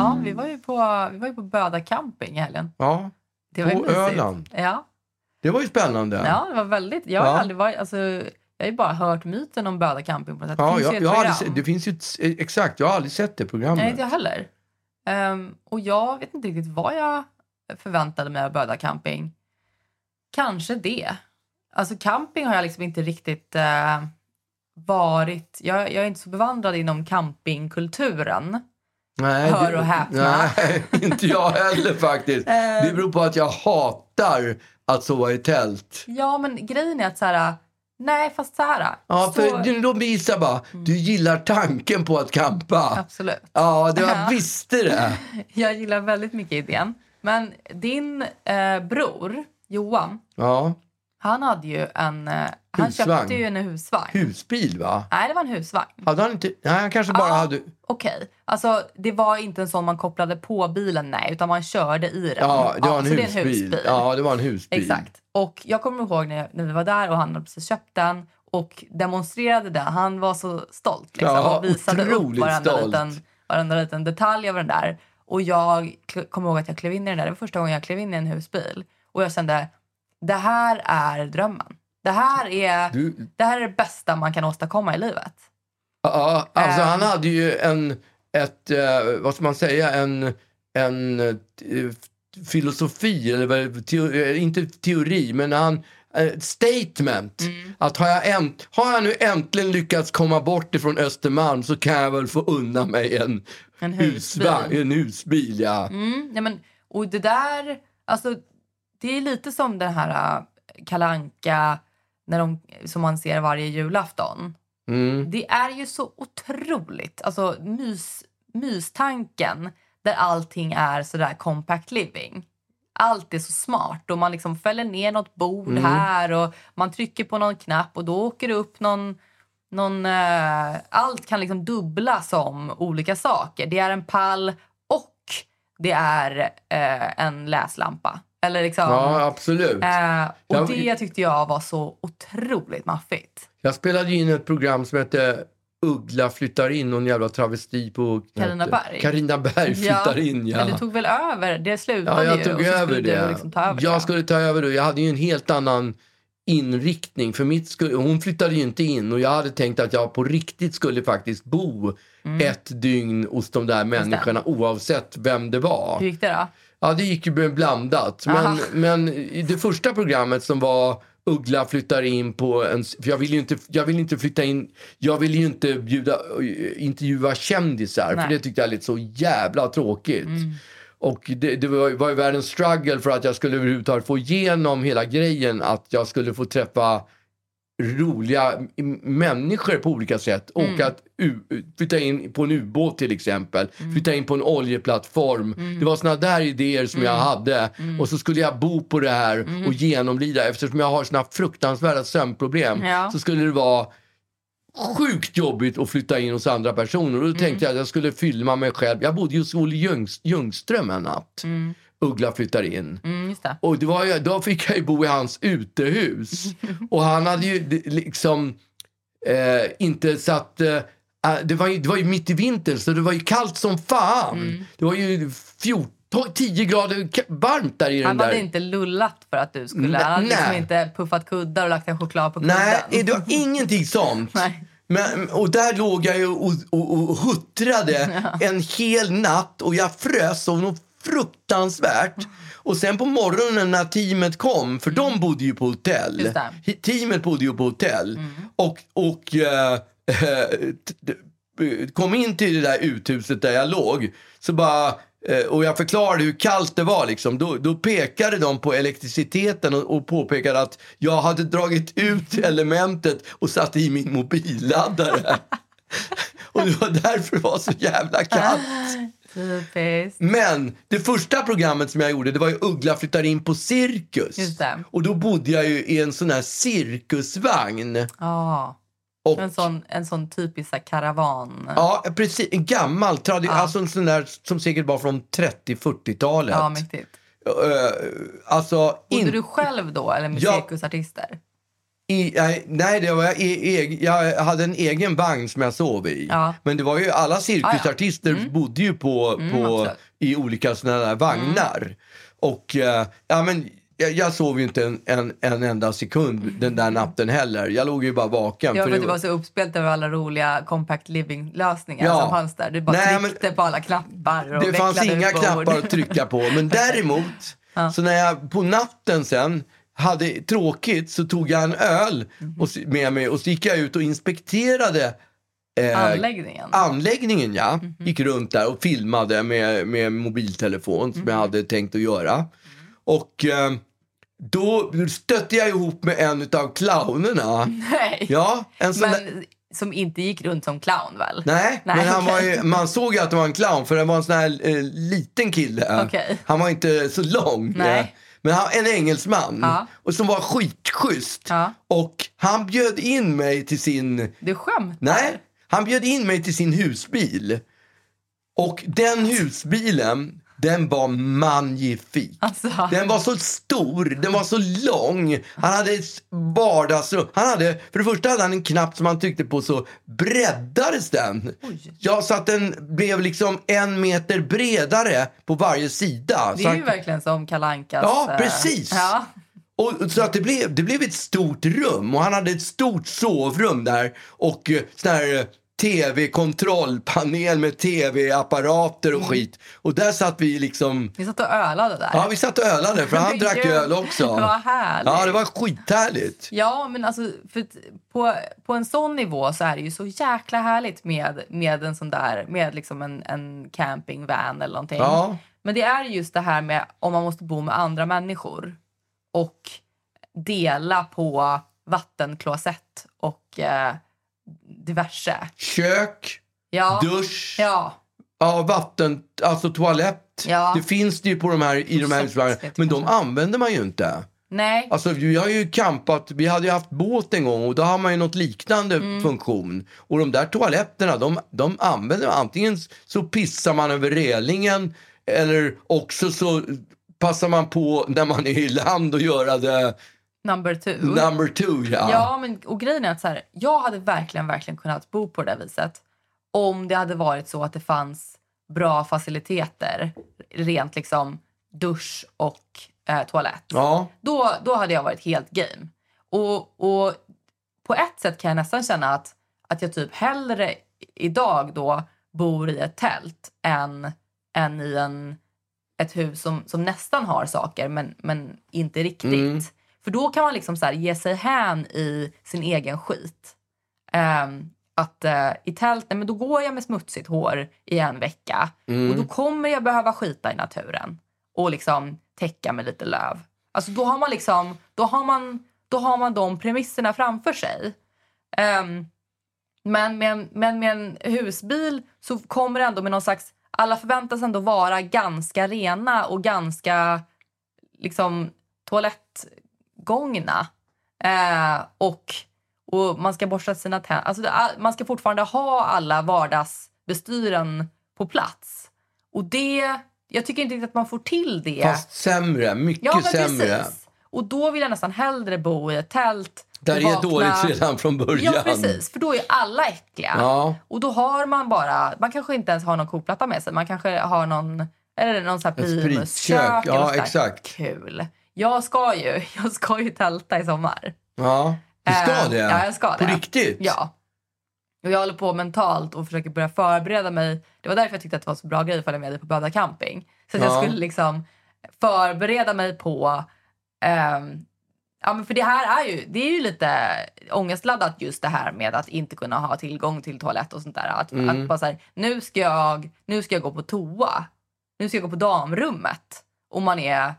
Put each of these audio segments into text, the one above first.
ja, vi var ju på, vi var ju på Böda camping i helgen. Ja, Det var På. Öland. Ja, det var ju spännande. ja, det var väldigt... Jag har, Ja. aldrig varit, alltså, jag har ju bara hört myten om Böda camping på något sätt. Ja, det finns jag, ju ett jag program. sett, det finns ju ett, exakt, jag har aldrig sett det programmet. Nej, inte jag heller. Ehm, och jag vet inte riktigt vad jag förväntade mig av Böda camping. Kanske det. Alltså camping har jag liksom inte riktigt eh, varit... Jag, jag är inte så bevandrad inom campingkulturen. Nej, Hör och häpna. Nej, inte jag heller faktiskt. Eh. Det beror på att jag hatar att sova i tält. Ja, men grejen är att så här... Nej, fast så här. Ja, så, för du- då visar bara, du gillar tanken på att campa. Absolut. Ja, det, Ja. jag visste det. Jag gillar väldigt mycket idén. Men din eh, bror, Johan, Ja, han hade ju en... Eh, han Husvagn. köpte ju en husvagn. husbil va? Nej, det var en husvagn. Hade han inte, nej han kanske bara Ja. hade... Okej. Alltså, det var inte en sån man kopplade på bilen, nej, utan man körde i den. Ja, det var en så det husbil. Ja, det var en husbil. Exakt. Och jag kommer ihåg när, när vi var där och han hade precis köpt den och demonstrerade den. Han var så stolt liksom, Ja, och visade upp otroligt varenda stolt. liten, varenda liten detalj av den där. Och jag kl- kommer ihåg att jag klev in i den där. Det var första gången jag klev in i en husbil. Och jag kände, det här är drömmen. Det här är, Du, det, här är det bästa man kan åstadkomma i livet. ja, alltså Ehm. han hade ju en, ett, eh, vad ska man säga, en, en eh, filosofi, eller vad- teo, eh, inte teori, men han, statement. Mm. Att har jag, änt, har jag nu äntligen lyckats komma bort ifrån Östermalm så kan jag väl få unna mig en, En husbil. husvagn, en husbil. Ja. Mm, ja, men, och det där, alltså, det är lite som den här uh, kalanka när de, som man ser varje julafton. Mm. Det är ju så otroligt, alltså mys, mystanken där allting är sådär compact living. Allt är så smart och man liksom fäller ner något bord Mm. här och man trycker på någon knapp och då åker det upp någon någon, eh, allt kan liksom dubbla som olika saker. Det är en pall och det är eh, en läslampa. Eller liksom, Ja, absolut. eh, och Jag- det tyckte jag var så otroligt maffigt. Jag spelade in ett program som hette Uggla flyttar in, någon jävla travesti på... Carina Berg. Carina Berg flyttar in, ja. Men du tog väl över? Det Ja, slutade jag ju. tog över det. Liksom ta över jag det. skulle ta över det. Jag hade ju en helt annan inriktning. För mitt skulle, hon flyttade ju inte in och jag hade tänkt att jag på riktigt skulle faktiskt bo Mm. ett dygn hos de där människorna oavsett vem det var. Hur gick det då? Ja, det gick ju blandat. Aha. Men, men i det första programmet som var Uggla flyttar in på en... För jag vill ju inte, jag vill inte flytta in... Jag vill ju inte bjuda, intervjua kändisar, Nej. Mm. för det tyckte jag lät så jävla tråkigt. Och det, det var, var ju världens struggle för att jag skulle överhuvudtaget få igenom hela grejen att jag skulle få träffa roliga människor på olika sätt. Mm. Och att flytta in på en ubåt till exempel. Mm. Flytta in på en oljeplattform. Det var såna där idéer som Mm. jag hade. Och så skulle jag bo på det här och genomlida. Eftersom jag har såna fruktansvärda sömnproblem Ja. så skulle det vara sjukt jobbigt att flytta in hos andra personer. Och då Mm. tänkte jag att jag skulle filma mig själv. Jag bodde ju hos Olle Ljungs, Ljungström en natt. Uggla flyttar in. Mm. Och det var då fick jag ju bo i hans utehus. Och han hade ju liksom eh, inte satt... Eh, eh, det, var ju, det var ju mitt i vintern så det var ju kallt som fan. Mm. Det var ju 14 ta- 10 grader varmt där i den Han där. hade inte lullat för att du skulle. Nej, Han hade liksom inte puffat kuddar och lagt en choklad på kudden. Nej, det var ingenting sånt. Men, och där låg jag ju och, och, och huttrade en hel natt och jag frös något fruktansvärt. Och sen på morgonen när teamet kom, för de bodde ju på hotell. Teamet bodde ju på hotell. Och, och t- t- kom in till det där uthuset där jag låg. Så bara, eh, och jag förklarade hur kallt det var. Liksom. Då, då pekade de på elektriciteten och, och påpekade att jag hade dragit ut elementet och satt i min mobilladdare. och det var därför det var så jävla kallt. Typiskt. Men det första programmet som jag gjorde det var ju Uggla flyttar in på cirkus. Och då bodde jag ju i en sån här cirkusvagn. Ja, Och, en sån, en sån typisk karavan. Ja, precis. En gammal, tradi- Ja. alltså en sån där som säkert var från 30-40-talet. Ja, mäktigt. Eh, alltså, Bodde in, du själv då eller med Ja. cirkusartister? I, nej, det var jag, e, e, jag hade en egen vagn som jag sov i. Ja. Men det var ju alla cirkusartister bodde ju på, på, absolut. i olika såna där vagnar. Och eh, ja, men jag, jag sov ju inte en, en, en enda sekund den där natten heller. Jag låg ju bara vaken. Ja, för det du var så uppspelt över alla roliga compact living-lösningar Ja. som fanns där. Du bara Nej, men- tryckte på alla knappar och Det fanns inga knappar att trycka på. Men däremot, så när jag på natten sen hade tråkigt så tog jag en öl och, med mig och så gick jag ut och inspekterade eh, Anläggningen. anläggningen. Ja. Gick runt där och filmade med, med mobiltelefon som jag hade tänkt att göra. Och eh, då stötte jag ihop med en av clownerna. Nej. Ja, en sån där, Men som inte gick runt som clown väl? Nej, Nej, men han var okej. ju, man såg ju att det var en clown för det var en sån här eh, liten kille. Okej. Han var inte så lång. Nej. eh, Men han, en engelsman. Ja. Och som var skitschysst. Ja. Och han bjöd in mig till sin... Du skämtar? Nej, han bjöd in mig till sin husbil. Och den husbilen, den var magnifik. Alltså. Den var så stor, den var så lång. Han hade ett vardagsrum. Han hade, för det första hade han en knapp som han tryckte på så breddades den. Oj. Ja, så att den blev liksom en meter bredare på varje sida. Det är han, ju verkligen som Kalle Ankas... Ja, eh, precis. Ja. och, så att det blev, det blev ett stort rum och han hade ett stort sovrum där och eh, sån här eh, tv-kontrollpanel med tv-apparater och skit. Och där satt vi liksom Ni satt och ölade där. Ja, vi satt och ölade för han drack öl också. Vad härligt. Ja, det var skithärligt. Ja, men alltså för på, på en sån nivå så är det ju så jäkla härligt med, med en sån där, med liksom en, en campingvan eller någonting. Ja. Men det är just det här med om man måste bo med andra människor och dela på vattenklosett och eh, diverse. Kök, Ja. dusch, Ja. ja, vatten, alltså toalett. Ja. Det finns det ju på de här, i de här husvagnarna. Men de kanske. använder man ju inte. Nej. Alltså, vi har ju campat, vi hade ju haft båt en gång och då har man ju något liknande Mm. funktion. Och de där toaletterna, de, de använder man. Antingen så pissar man över relingen eller också så passar man på när man är i land och göra det Number two. number two. Ja. Ja, men, och grejen är att så här, jag hade verkligen, verkligen kunnat bo på det där viset om det hade varit så att det fanns bra faciliteter, rent liksom dusch och eh, toalett. ja. Då, då hade jag varit helt game. Och, och på ett sätt kan jag nästan känna att, att jag typ hellre idag då bor i ett tält än, än i en, ett hus som, som nästan har saker men, men inte riktigt. Mm. För då kan man liksom så ge sig hän i sin egen skit. Ehm, att eh, i tält, nej, men då går jag med smutsigt hår i en vecka Mm. och då kommer jag behöva skita i naturen och liksom täcka med lite löv. Alltså då har man liksom, då har man, då har man de premisserna framför sig. Ehm, men, med en, men med en husbil så kommer det ändå med någon slags, alla förväntas ändå vara ganska rena och ganska liksom toalettgångna. Eh, och, och man ska borsta sina tänder. Alltså det, man ska fortfarande ha alla vardagsbestyren på plats. Och det, jag tycker inte att man får till det. Fast sämre, mycket ja, sämre. precis. Och då vill jag nästan hellre bo i ett tält. Där det är dåligt redan från början. Ja, precis. För då är alla äckliga. Ja. Och då har man bara, man kanske inte ens har någon koplatta med sig. Man kanske har någon, Eller någon sån här primuskök. ja, exakt. Kul. Jag ska ju, jag ska ju tälta i sommar. Ja, du ska Eh, det? Ja, jag ska På det. riktigt? Ja. Och jag håller på mentalt och försöker börja förbereda mig. Det var därför jag tyckte att det var så bra grej att följa med dig på Böda camping. Så att Ja. jag skulle liksom förbereda mig på... ehm, ja, men för det här är ju, det är ju lite ångestladdat just det här med att inte kunna ha tillgång till toalett och sånt där. Att, Mm. att bara så här, nu ska, jag, nu ska jag gå på toa. Nu ska jag gå på damrummet. Och man är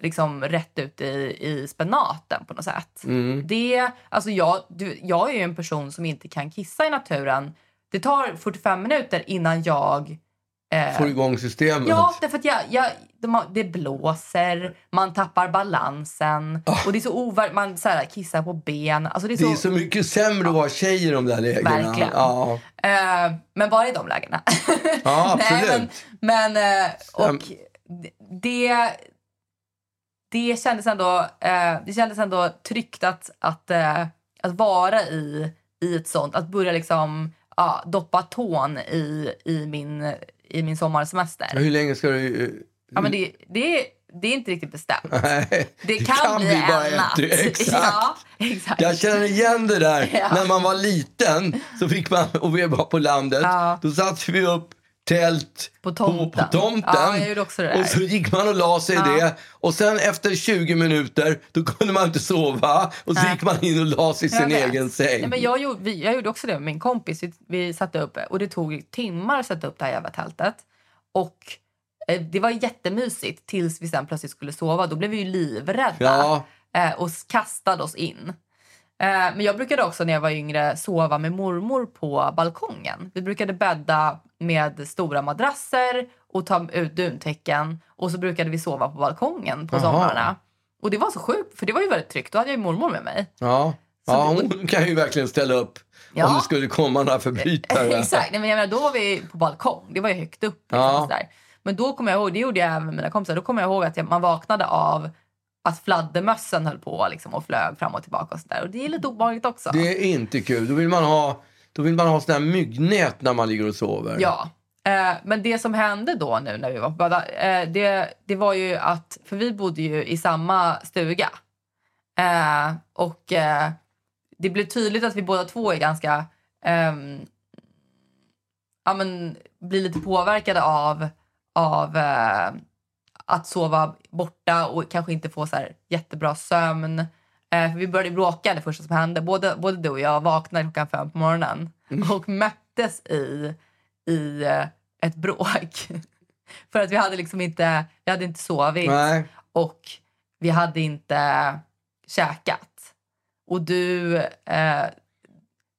liksom rätt ut i, i spenaten på något sätt. Mm. Det, alltså jag, du, jag är ju en person som inte kan kissa i naturen. Det tar 45 minuter innan jag... Eh, Får igång systemet? ja, därför att jag, jag, de har, det blåser, man tappar balansen och det är så ovär, Man så här, kissar på ben. Alltså det är så. Det är så mycket sämre att vara tjej i de där lägena. Verkligen. Ja, eh, men bara i de lägena. ja Nej, absolut. men, men eh, och det, det, kändes ändå, eh, det kändes ändå tryggt att, att, eh, att vara i, i ett sånt. Att börja liksom ja, doppa tån i, i, min, i min sommarsemester. Hur länge ska du... eh, Ja, men det, det, är- det är inte riktigt bestämt. Nej, Det kan, bli, bara en ett- natt. Exakt. Ja, exakt. Jag känner igen det där. Ja. När man var liten så fick man, och vi var på landet, Ja. då satte vi upp tält På tomten. På, på tomten. Ja. Och så gick man och la sig i Ja. det. Och sen efter 20 minuter, då kunde man inte sova. Och så Nej. gick man in och la sig i sin egen säng. Nej, men jag, gjorde, vi, jag gjorde också det med min kompis. Vi, vi satte upp, och det tog timmar att sätta upp det här jävla tältet. Och eh, det var jättemysigt tills vi sen plötsligt skulle sova. Då blev vi ju livrädda Ja. eh, och kastade oss in. Eh, men jag brukade också när jag var yngre sova med mormor på balkongen. Vi brukade bädda med stora madrasser och ta ut duntäcken. Och så brukade vi sova på balkongen på Jaha. somrarna. Och det var så sjukt, för det var ju väldigt tryggt. Då hade jag ju mormor med mig. Ja. Så ja, det- hon kan ju verkligen ställa upp Ja. om det skulle komma några förbrytare. Exakt, Nej, men jag menar, då var vi på balkong. Det var ju högt upp. Liksom, Ja. Men då kommer jag ihåg, det gjorde jag även med mina kompisar, då kommer jag ihåg att jag, man vaknade av att fladdermössen höll på liksom, och flög fram och tillbaka. Och, så där. och det är lite obehagligt också. Det är inte kul. Då vill man ha, då vill man ha såna här myggnät när man ligger och sover. Ja. Eh, men det som hände då nu när vi var på Böda, eh, det, det var ju att, för vi bodde ju i samma stuga. Eh, och eh, det blev tydligt att vi båda två är ganska, ehm, ja men blir lite påverkade av, av eh, att sova borta och kanske inte få så här jättebra sömn. Eh, för vi började bråka det första som hände. Både, både du och jag vaknade klockan fem på morgonen och möttes i, i eh, ett bråk. för att vi hade liksom inte, vi hade inte sovit Nej. och vi hade inte käkat. Och du, eh,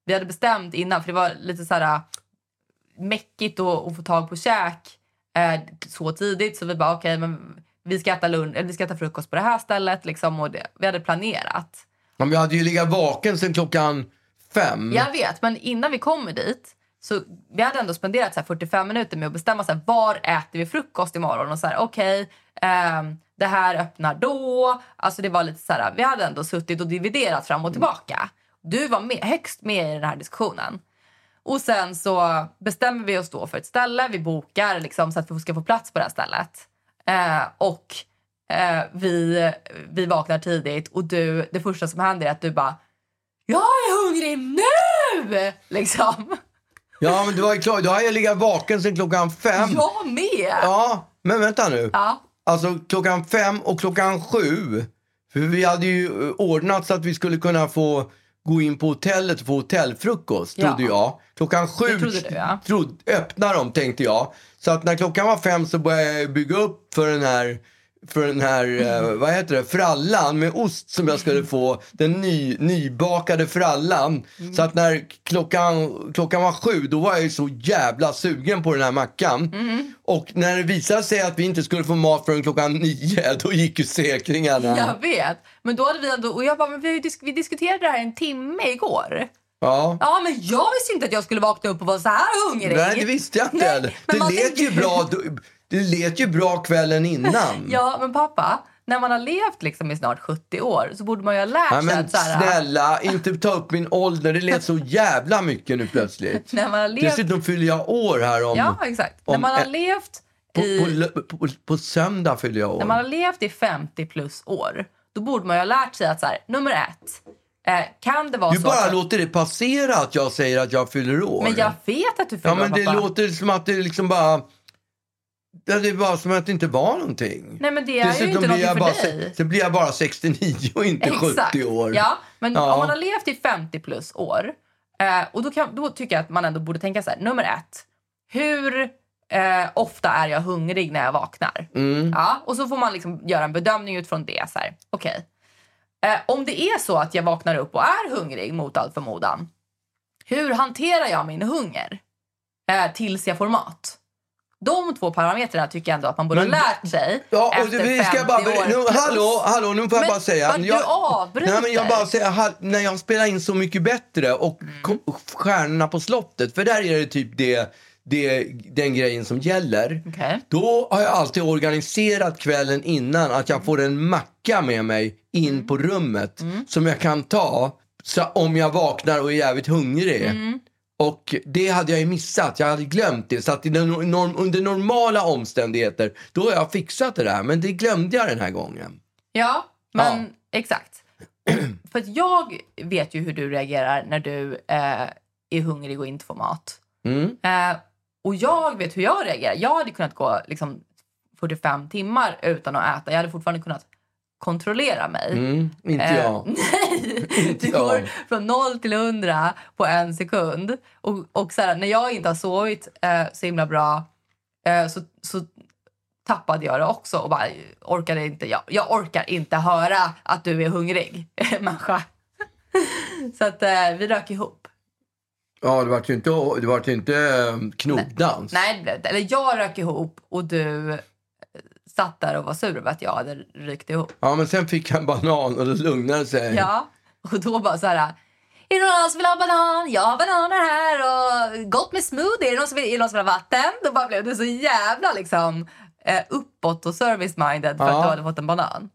vi hade bestämt innan, för det var lite så här mäckigt att, att få tag på käk eh, så tidigt. Så vi bara, okej, men vi ska, äta lunch, vi ska äta frukost på det här stället. Liksom, och det, vi hade planerat. Men vi hade ju legat vaken sen klockan fem. Jag vet, men innan vi kommer dit så vi hade ändå spenderat så här 45 minuter med att bestämma så här, var äter vi frukost imorgon. Och så här, okej, ehm, det här öppnar då. Alltså det var lite så här, vi hade ändå suttit och dividerat fram och tillbaka. Du var med, högst med i den här diskussionen. Och sen så bestämmer vi oss då för ett ställe. Vi bokar liksom så att vi ska få plats på det här stället. Eh, och eh, vi, vi vaknar tidigt och du, det första som händer är att du bara jag är hungrig nu! Liksom. Ja, men du var ju klar. Då har jag legat vaken sen klockan fem. Jag med! Ja, men vänta nu. Ja. Alltså klockan fem och klockan sju. För vi hade ju eh, ordnat så att vi skulle kunna få gå in på hotellet och få hotellfrukost, Ja. trodde jag. Klockan sju trodde du, ja. trod- öppnar de, tänkte jag. Så att när klockan var fem så började jag bygga upp för den här för den här, eh, vad heter det, frallan med ost som jag skulle få. Den ny, nybakade frallan. Så att när klockan, klockan var sju, då var jag ju så jävla sugen på den här mackan. Och när det visade sig att vi inte skulle få mat förrän klockan nio, då gick ju säkringarna. Jag vet. Men då hade vi ändå, och jag bara, men vi, disk- vi diskuterade det här en timme igår. Ja. Ja, men jag visste inte att jag skulle vakna upp och vara så här hungrig. Nej, det visste jag inte Nej, Det lät ju bra. Det lät ju bra kvällen innan. Ja, men pappa, när man har levt liksom i snart 70 år så borde man ju ha lärt Nej, sig men att så här, snälla, inte ta upp min ålder. Det lät så jävla mycket nu plötsligt. när man har levt Dessutom fyller jag år här om... Ja, exakt. om När man har ett- levt På, i, på, lö- på, på söndag fyller jag år. när man har levt i 50 plus år, då borde man ju ha lärt sig att så här, nummer ett, eh, kan det vara Du så bara att... låter det passera att jag säger att jag fyller år. Men jag vet att du fyller Ja, men år, det pappa. låter som att det liksom bara... Ja, det bara som att det inte var någonting. Nej, men det är ju Dessutom inte blir någonting för bara, dig. se- Sen blir jag bara 69 och inte 70 år. Ja, men Ja. om man har levt i 50 plus år, eh, och då, kan, då tycker jag att man ändå borde tänka så här, nummer ett, hur eh, ofta är jag hungrig när jag vaknar? Mm. Ja, och så får man liksom göra en bedömning utifrån det. Så här, okej. Eh, om det är så att jag vaknar upp och är hungrig mot all förmodan, hur hanterar jag min hunger eh, tills jag får mat? De två parametrarna tycker jag ändå att man borde Men- ha lärt sig Ja, och efter vi 50 ska bara, år. nu, hallå, hallå, nu får jag Men bara säga. du jag, avbryter. nej, men jag bara säger, ha- när jag spelar in Så mycket bättre och Mm. kom, Stjärnorna på slottet, för där är det typ det, det, den grejen som gäller. Okej. Då har jag alltid organiserat kvällen innan att jag får en macka med mig in Mm. på rummet som jag kan ta så om jag vaknar och är jävligt hungrig. Mm. Och det hade jag ju missat, jag hade glömt det. Så att under normala omständigheter, då har jag fixat det där. Men det glömde jag den här gången. Ja, men exakt. För jag vet ju hur du reagerar när du eh, är hungrig och inte får mat. Mm. Eh, och jag vet hur jag reagerar. Jag hade kunnat gå liksom, 45 timmar utan att äta. Jag hade fortfarande kunnat kontrollera mig. Mm, inte Eh, jag. Nej, Inte du jag. går från noll till hundra på en sekund. Och, och så här, när jag inte har sovit eh, så himla bra eh, så, så tappade jag det också och bara orkade inte. Jag, jag orkar inte höra att du är hungrig, människa. så att eh, vi rök ihop. Ja, det var ju inte, det inte eh, knogdans. Nej, det blev inte. Eller jag rök ihop och du eh, satt där och var sur över att jag hade rykt ihop. Ja, men sen fick en banan och det lugnade sig. Ja, och då bara så här... Är det någon som vill ha banan? Jag har bananer här och gott med smoothie. Är det någon som vill, är det någon som vill ha vatten? Då bara blev du så jävla liksom eh, uppåt och service-minded för Ja. att du hade fått en banan.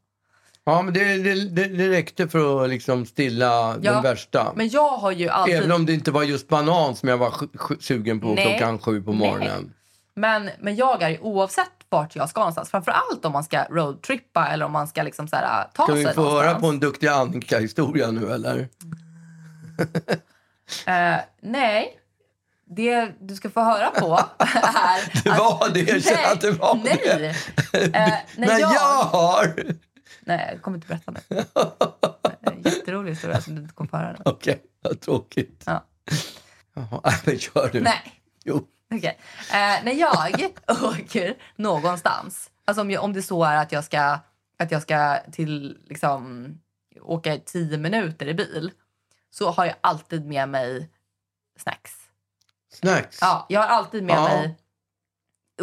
Ja, men det, det, det, räckte för att liksom stilla Ja, den värsta. Men jag har ju alltid... Även om det inte var just banan som jag var sugen på Nej. klockan sju på Nej. morgonen. Men, men jag är ju oavsett vart jag ska någonstans. Framförallt om man ska roadtrippa eller om man ska liksom så här, ta Kan sig vi få någonstans. höra på en duktig Annika-historia nu eller? Eh, nej. Det du ska få höra på är... Det var det, jag känner att det var nej. det. Eh, när jag- jag har... Nej, jag kommer inte berätta nu. En Jätterolig historia som du inte kommer få höra nu. Okej, vad tråkigt. Ja. Jaha, men kör du. Nej, Jo. Okej. Eh, när jag åker någonstans, alltså om, jag, om det så är att jag ska, att jag ska till, liksom, åka i tio minuter i bil, så har jag alltid med mig snacks. Snacks. Ja, jag har alltid med Ja. mig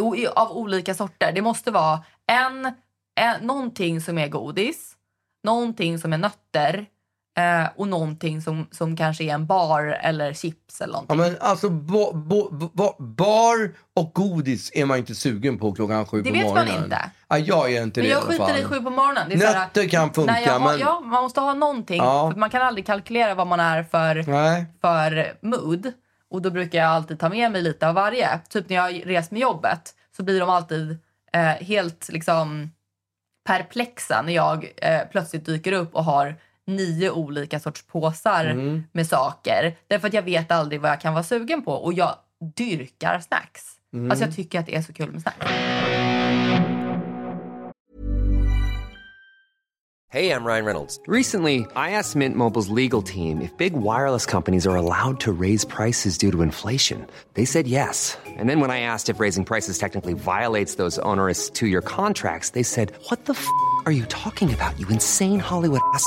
o- av olika sorter. Det måste vara en, en, någonting som är godis, någonting som är nötter eh, och någonting som, som kanske är en bar eller chips eller Ja, någonting. men alltså bo, bo, bo, bar och godis är man inte sugen på klockan sju Det på vet man morgonen. inte. Ja, jag är inte Men det jag i alla fall. sju på morgonen. Det är så här, Nötter kan funka, jag men... ja, man måste ha någonting. Ja. För man kan aldrig kalkylera vad man är för, Nej. för mood. Och då brukar jag alltid ta med mig lite av varje. Typ när jag reser med jobbet så blir de alltid eh, helt liksom perplexa när jag eh, plötsligt dyker upp och har nio olika sorts påsar Mm. med saker. Därför att jag vet aldrig vad jag kan vara sugen på. Och jag dyrkar snacks. Mm. Alltså jag tycker att det är så kul med snacks. Hey, I'm Ryan Reynolds. Recently, I asked Mint Mobile's legal team if big wireless companies are allowed to raise prices due to inflation. They said yes. And then when I asked if raising prices technically violates those onerous two year contracts, they said, What the f are you talking about, you insane Hollywood ass?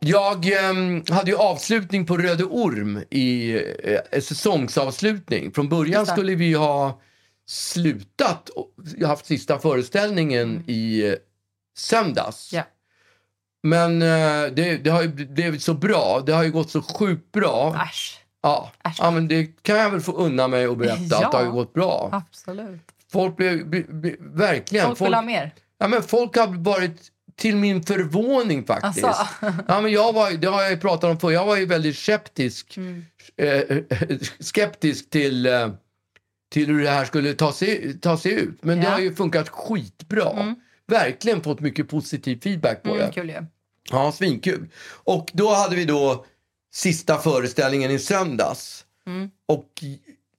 Jag ehm, hade ju avslutning på Röde Orm i eh, säsongsavslutning. Från början skulle vi ha slutat och haft sista föreställningen i eh, söndags. Ja. Men eh, det, det har ju blivit så bra. Det har ju gått så sjukt bra. Äsch. Ja. Äsch. ja, men det kan jag väl få unna mig att berätta Ja. att det har gått bra. Absolut. Folk blev, be, be, verkligen. Folk vill ha mer. Ja, men folk har varit till min förvåning faktiskt. Asså? Ja, men jag var, det har jag ju pratat om förr. Jag var ju väldigt skeptisk, Mm. eh, skeptisk till, eh, till hur det här skulle ta sig, ta sig ut. Men det Ja. har ju funkat skitbra. Verkligen fått mycket positiv feedback på Mm, det. kul ju. Ja, svinkul. Och då hade vi då sista föreställningen i söndags. Mm. Och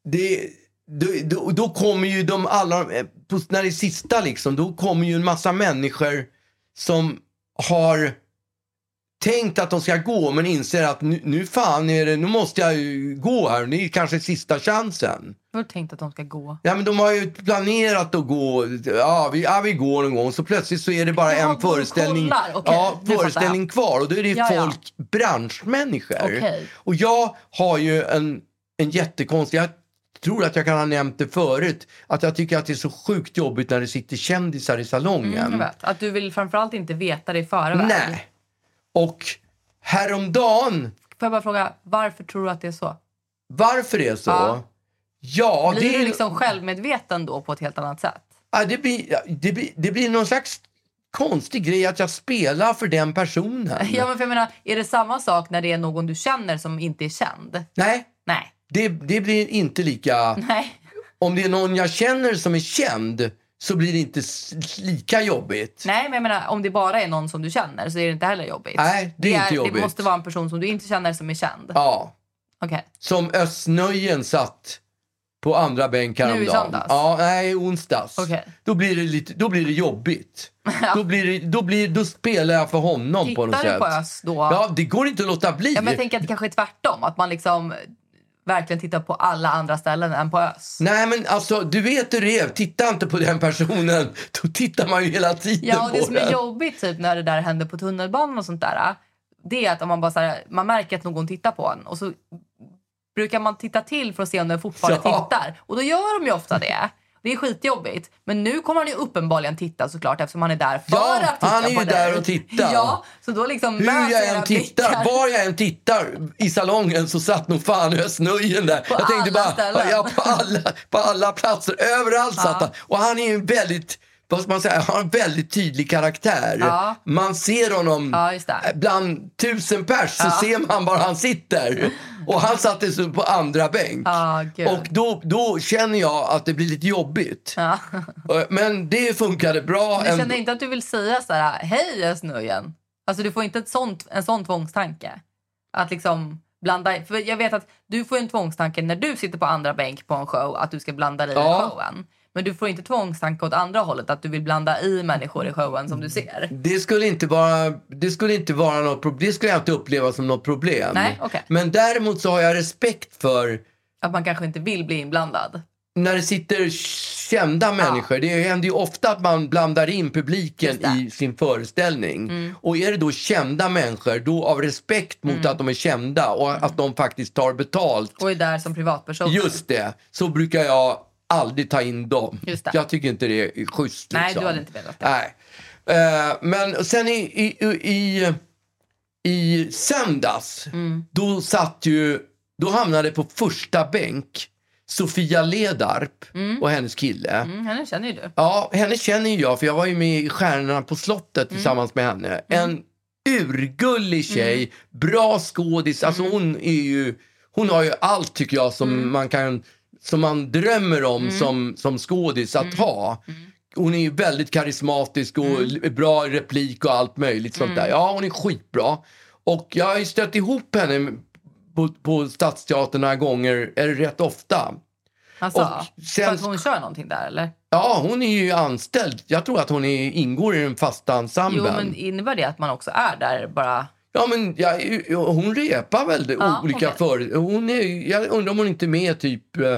det, då, då, då kommer ju de alla, eh, när det är sista liksom, då kommer ju en massa människor som har tänkt att de ska gå men inser att nu, nu fan är det, nu måste jag gå här, det är kanske sista chansen. Har tänkt att de ska gå. Ja men de har ju planerat att gå, ja vi, ja, vi går någon gång så plötsligt så är det bara Jaha, en föreställning. Okej, ja, föreställning kvar och då är det Ja, ja. folk, branschmänniskor. Okej. Och jag har ju en, en jättekonstig, jag tror att jag kan ha nämnt det förut, att jag tycker att det är så sjukt jobbigt när det sitter kändisar i salongen. Mm. Att du vill framförallt inte veta det i förväg. Nej. Och häromdagen, Får jag bara fråga, varför tror du att det är så? varför det är så? Ja. Ja, Blir det, du liksom självmedveten då på ett helt annat sätt? ja, det, blir, det, blir, det blir någon slags konstig grej att jag spelar för den personen. Ja, men för jag menar, är det samma sak när det är någon du känner som inte är känd? Nej, Nej. Det, det blir inte lika... Nej. Om det är någon jag känner som är känd så blir det inte lika jobbigt. Nej, men jag menar, om det bara är någon som du känner så är det inte heller jobbigt. Nej, det är inte jobbigt. Det måste vara en person som du inte känner som är känd. Ja, Okej. som Östnöjen satt på andra bänk Nu i häromdagen. söndags? Ja, nej, onsdags. Okej. Då, blir det lite, då blir det jobbigt. då, blir det, då, blir, då spelar jag för honom på något Tittar du sätt. på Ös då? Ja, det går inte att låta bli. Ja, men jag tänker att det kanske är tvärtom. Att man liksom verkligen tittar på alla andra ställen än på Ös. Nej men alltså, du vet hur det är. Titta inte på den personen. Då tittar man ju hela tiden Ja, och det på som den. är jobbigt typ, när det där händer på tunnelbanan och sånt där. Det är att om man bara så här, man märker att någon tittar på en och så brukar man titta till för att se om den fortfarande Ja. tittar. Och då gör de ju ofta det. Det är skitjobbigt. Men nu kommer han ju uppenbarligen titta såklart eftersom han är där för Ja, att titta han är ju där och tittar. Ja, så då liksom Hur jag än tittar, blickar. var jag än tittar i salongen så satt nog fan Östnöjen där. På jag tänkte alla bara, ställen. ja, på, alla, på alla platser, överallt satt han. Och han är ju väldigt, vad ska man säga, har en väldigt tydlig karaktär. Ja. Man ser honom Ja, bland tusen pers så ser man var han sitter. Och han satte sig på andra bänk. Gud. och då, då känner jag att det blir lite jobbigt. Ja. Men det funkade bra. Du känner inte att du vill säga så här, hej Östnöjen? Alltså du får inte ett sånt, en sån tvångstanke. Att liksom blanda För jag vet att du får en tvångstanke när du sitter på andra bänk på en show att du ska blanda dig Ja. i showen. Men du får inte tvångstanke åt andra hållet att du vill blanda i människor i showen som du ser. Det skulle inte vara, det skulle inte vara något problem. Det skulle jag inte uppleva som något problem. Nej, okej. Men däremot så har jag respekt för Att man kanske inte vill bli inblandad. när det sitter kända människor. Det händer ju ofta att man blandar in publiken. Mm. i sin föreställning. Och är det då kända människor, då av respekt mot att de är kända och att de faktiskt tar betalt. Och är där som privatperson. Just det, så brukar jag aldrig ta in dem. Jag tycker inte det är schysst. Nej, liksom. du hade inte velat det. Nej. Eh, men sen i, i, i, i söndags, Mm. då satt ju, då hamnade på första bänk Sofia Ledarp och hennes kille. Mm, henne känner ju du. Ja, henne känner jag för jag var ju med i Stjärnorna på slottet tillsammans med henne. En urgullig tjej, bra skådis. Alltså hon är ju, hon har ju allt tycker jag som man kan, som man drömmer om som, som skådis att ha. Hon är ju väldigt karismatisk och l- bra replik och allt möjligt sånt där. Ja, hon är skitbra. Och jag har ju stött ihop henne på, på Stadsteatern några gånger, eller rätt ofta. Alltså, sen- För att hon kör någonting där eller? Ja, hon är ju anställd. Jag tror att hon är, ingår i den fasta ensemblen. Jo, men innebär det att man också är där bara? Ja, men ja, hon repar väl Ja, olika okej. för... Hon är, jag undrar om hon inte är med typ eh,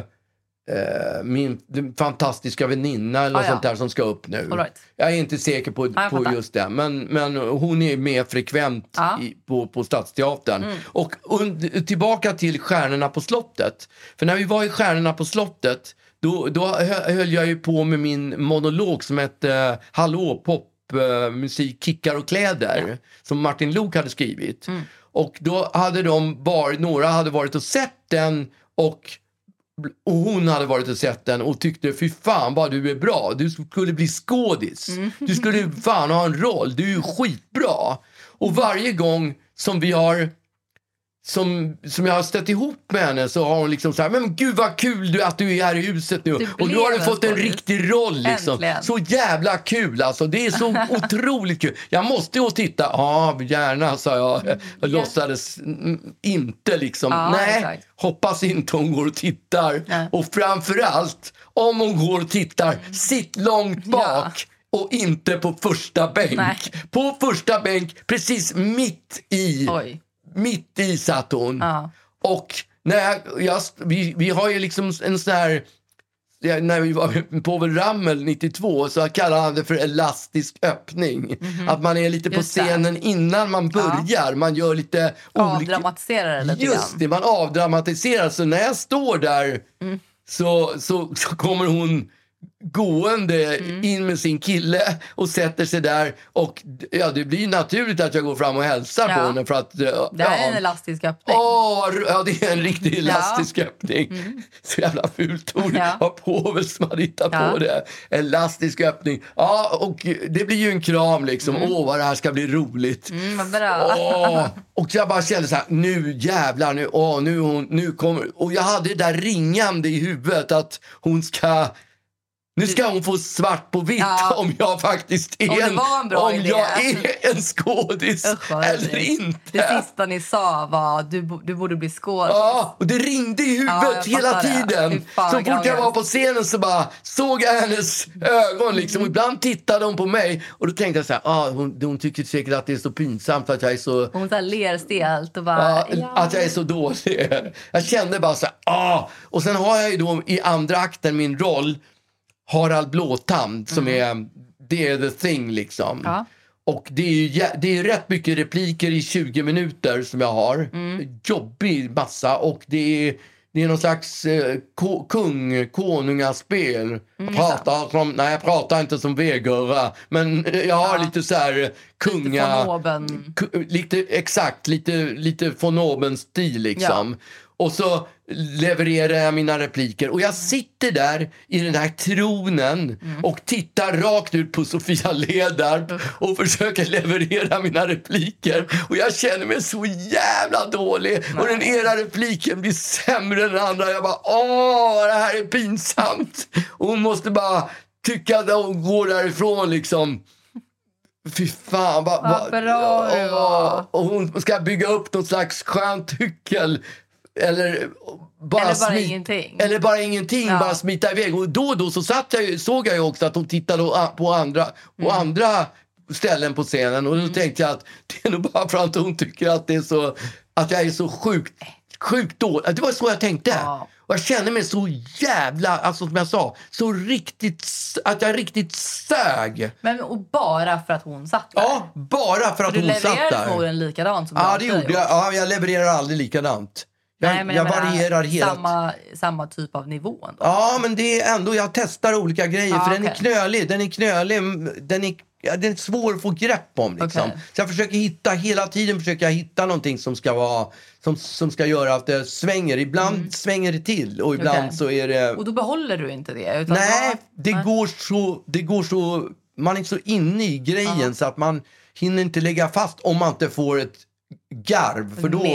min den fantastiska väninna eller Ah, ja. sånt där som ska upp nu. Right. Jag är inte säker på, Ja, jag på just det. Men, men hon är med frekvent Ja. Mm. i, på, på Stadsteatern. Och und, tillbaka till Stjärnorna på slottet. För när vi var i Stjärnorna på slottet då, då hö- höll jag ju på med min monolog som hette eh, Hallå pop eh, kickar och kläder som Martin Luuk hade skrivit. Mm. Och då hade de varit, några hade varit och sett den och och hon hade varit och sett den och tyckte fy fan vad du är bra. Du skulle bli skådis. Du skulle fan ha en roll. Du är skitbra. Och varje gång som vi har som, som jag har stött ihop med henne så har hon liksom så här, men gud vad kul du, att du är här i huset nu. Och nu har du fått en riktig roll liksom. Äntligen. Så jävla kul alltså. Det är så otroligt kul. Jag måste gå titta. Ja, gärna sa jag. Jag låtsades mm, inte liksom. Ja, Nej, exakt. hoppas inte hon går och tittar. Nej. Och framförallt, om hon går och tittar, sitt långt bak. Och inte på första bänk. Nej. På första bänk, precis mitt i. Oj. Mitt i satt hon. Ja. Och när jag, jag, vi, vi har ju liksom en sån här... ja, När vi var på Povel Ramel 92 så kallade han det för elastisk öppning. Att man är lite på scenen innan man börjar. Man gör lite olika... Avdramatiserar lite Just det, man avdramatiserar. Så när jag står där Mm. så, så, så kommer hon gående Mm. in med sin kille och sätter sig där. Och ja, det blir naturligt att jag går fram och hälsar på Ja. henne. För att, ja, Det är en elastisk öppning. Åh, ja, det är en riktig elastisk öppning. Så jävla fult ord. Mm. Ja. Var Povel som hade hittat Ja. på det. Elastisk öppning. Ja, och det blir ju en kram liksom. Åh, vad det här ska bli roligt. Mm, bra. Åh, och jag bara kände så här, nu jävlar, nu, åh, nu, hon, nu kommer... Och jag hade det där ringande i huvudet att hon ska... Nu ska hon få svart på vitt Ja. om jag faktiskt är Om det en, om idé. jag är en skådis Usch, eller vidrigt. inte. Det sista ni sa var du, du borde bli skådis. Ja, och det ringde i Ja, huvudet jag hela det. tiden. Så fort jag var på scenen så bara såg jag hennes ögon. Liksom. Och ibland tittade hon på mig och då tänkte jag så här, ah, hon, hon tycker säkert att det är så pinsamt att jag är så Hon så här ler stelt och bara... Ja, Att jag är så dålig. Jag kände bara så här, ah. Och sen har jag ju då i andra akten min roll Harald Blåtand som är, det är the thing liksom. Mm. Ja. Och det är ju det är rätt mycket repliker i 20 minuter som jag har. Mm. Jobbig massa och det är, det är någon slags eh, ko, kung, konungaspel. Mm, Jag pratar som, nej jag pratar inte som Vegurra men jag har Ja. lite så här kunga... von oben. Ku- Lite, exakt, lite, lite von oben-stil liksom. Och så levererar jag mina repliker och jag sitter där i den här tronen och tittar rakt ut på Sofia Ledarp och försöker leverera mina repliker. Och jag känner mig så jävla dålig och den era repliken blir sämre än den andra. Jag bara, åh, det här är pinsamt. Och hon måste bara tycka att hon går därifrån liksom. Fy fan. Vad, Vad bra du var. Och hon ska bygga upp något slags skönt hyckel. Eller bara, Eller bara ingenting. Eller bara ingenting, Ja. bara smita iväg. Och då och då så satt jag, såg jag ju också att hon tittade på andra, på Mm. andra ställen på scenen. Och då tänkte jag att det är nog bara för att hon tycker att, det är så, att jag är så sjukt, sjukt dålig. Det var så jag tänkte. Ja. Och jag kände mig så jävla, alltså som jag sa, så riktigt, att jag riktigt sög. Men och bara för att hon satt där. Ja, bara för att du hon satt levererade där. förmodligen likadant som Ja, du det gjorde jag. Ja, jag levererar aldrig likadant. Jag, Nej, men jag, varierar hela samma, samma typ av nivå ändå. Ja, men det är ändå, jag testar olika grejer Ja, för den är knölig. Den är knölig, den är, den är svår att få grepp om. Liksom. Okej. Så jag försöker hitta, hela tiden försöker jag hitta någonting som ska, vara, som, som ska göra att det svänger. Ibland svänger det till och ibland Mm. Okej. så är det... Och då behåller du inte det? Nej, då- det Nej. går, så, det går så... Man är så inne i grejen så att man hinner inte lägga fast om man inte får ett garv. För då,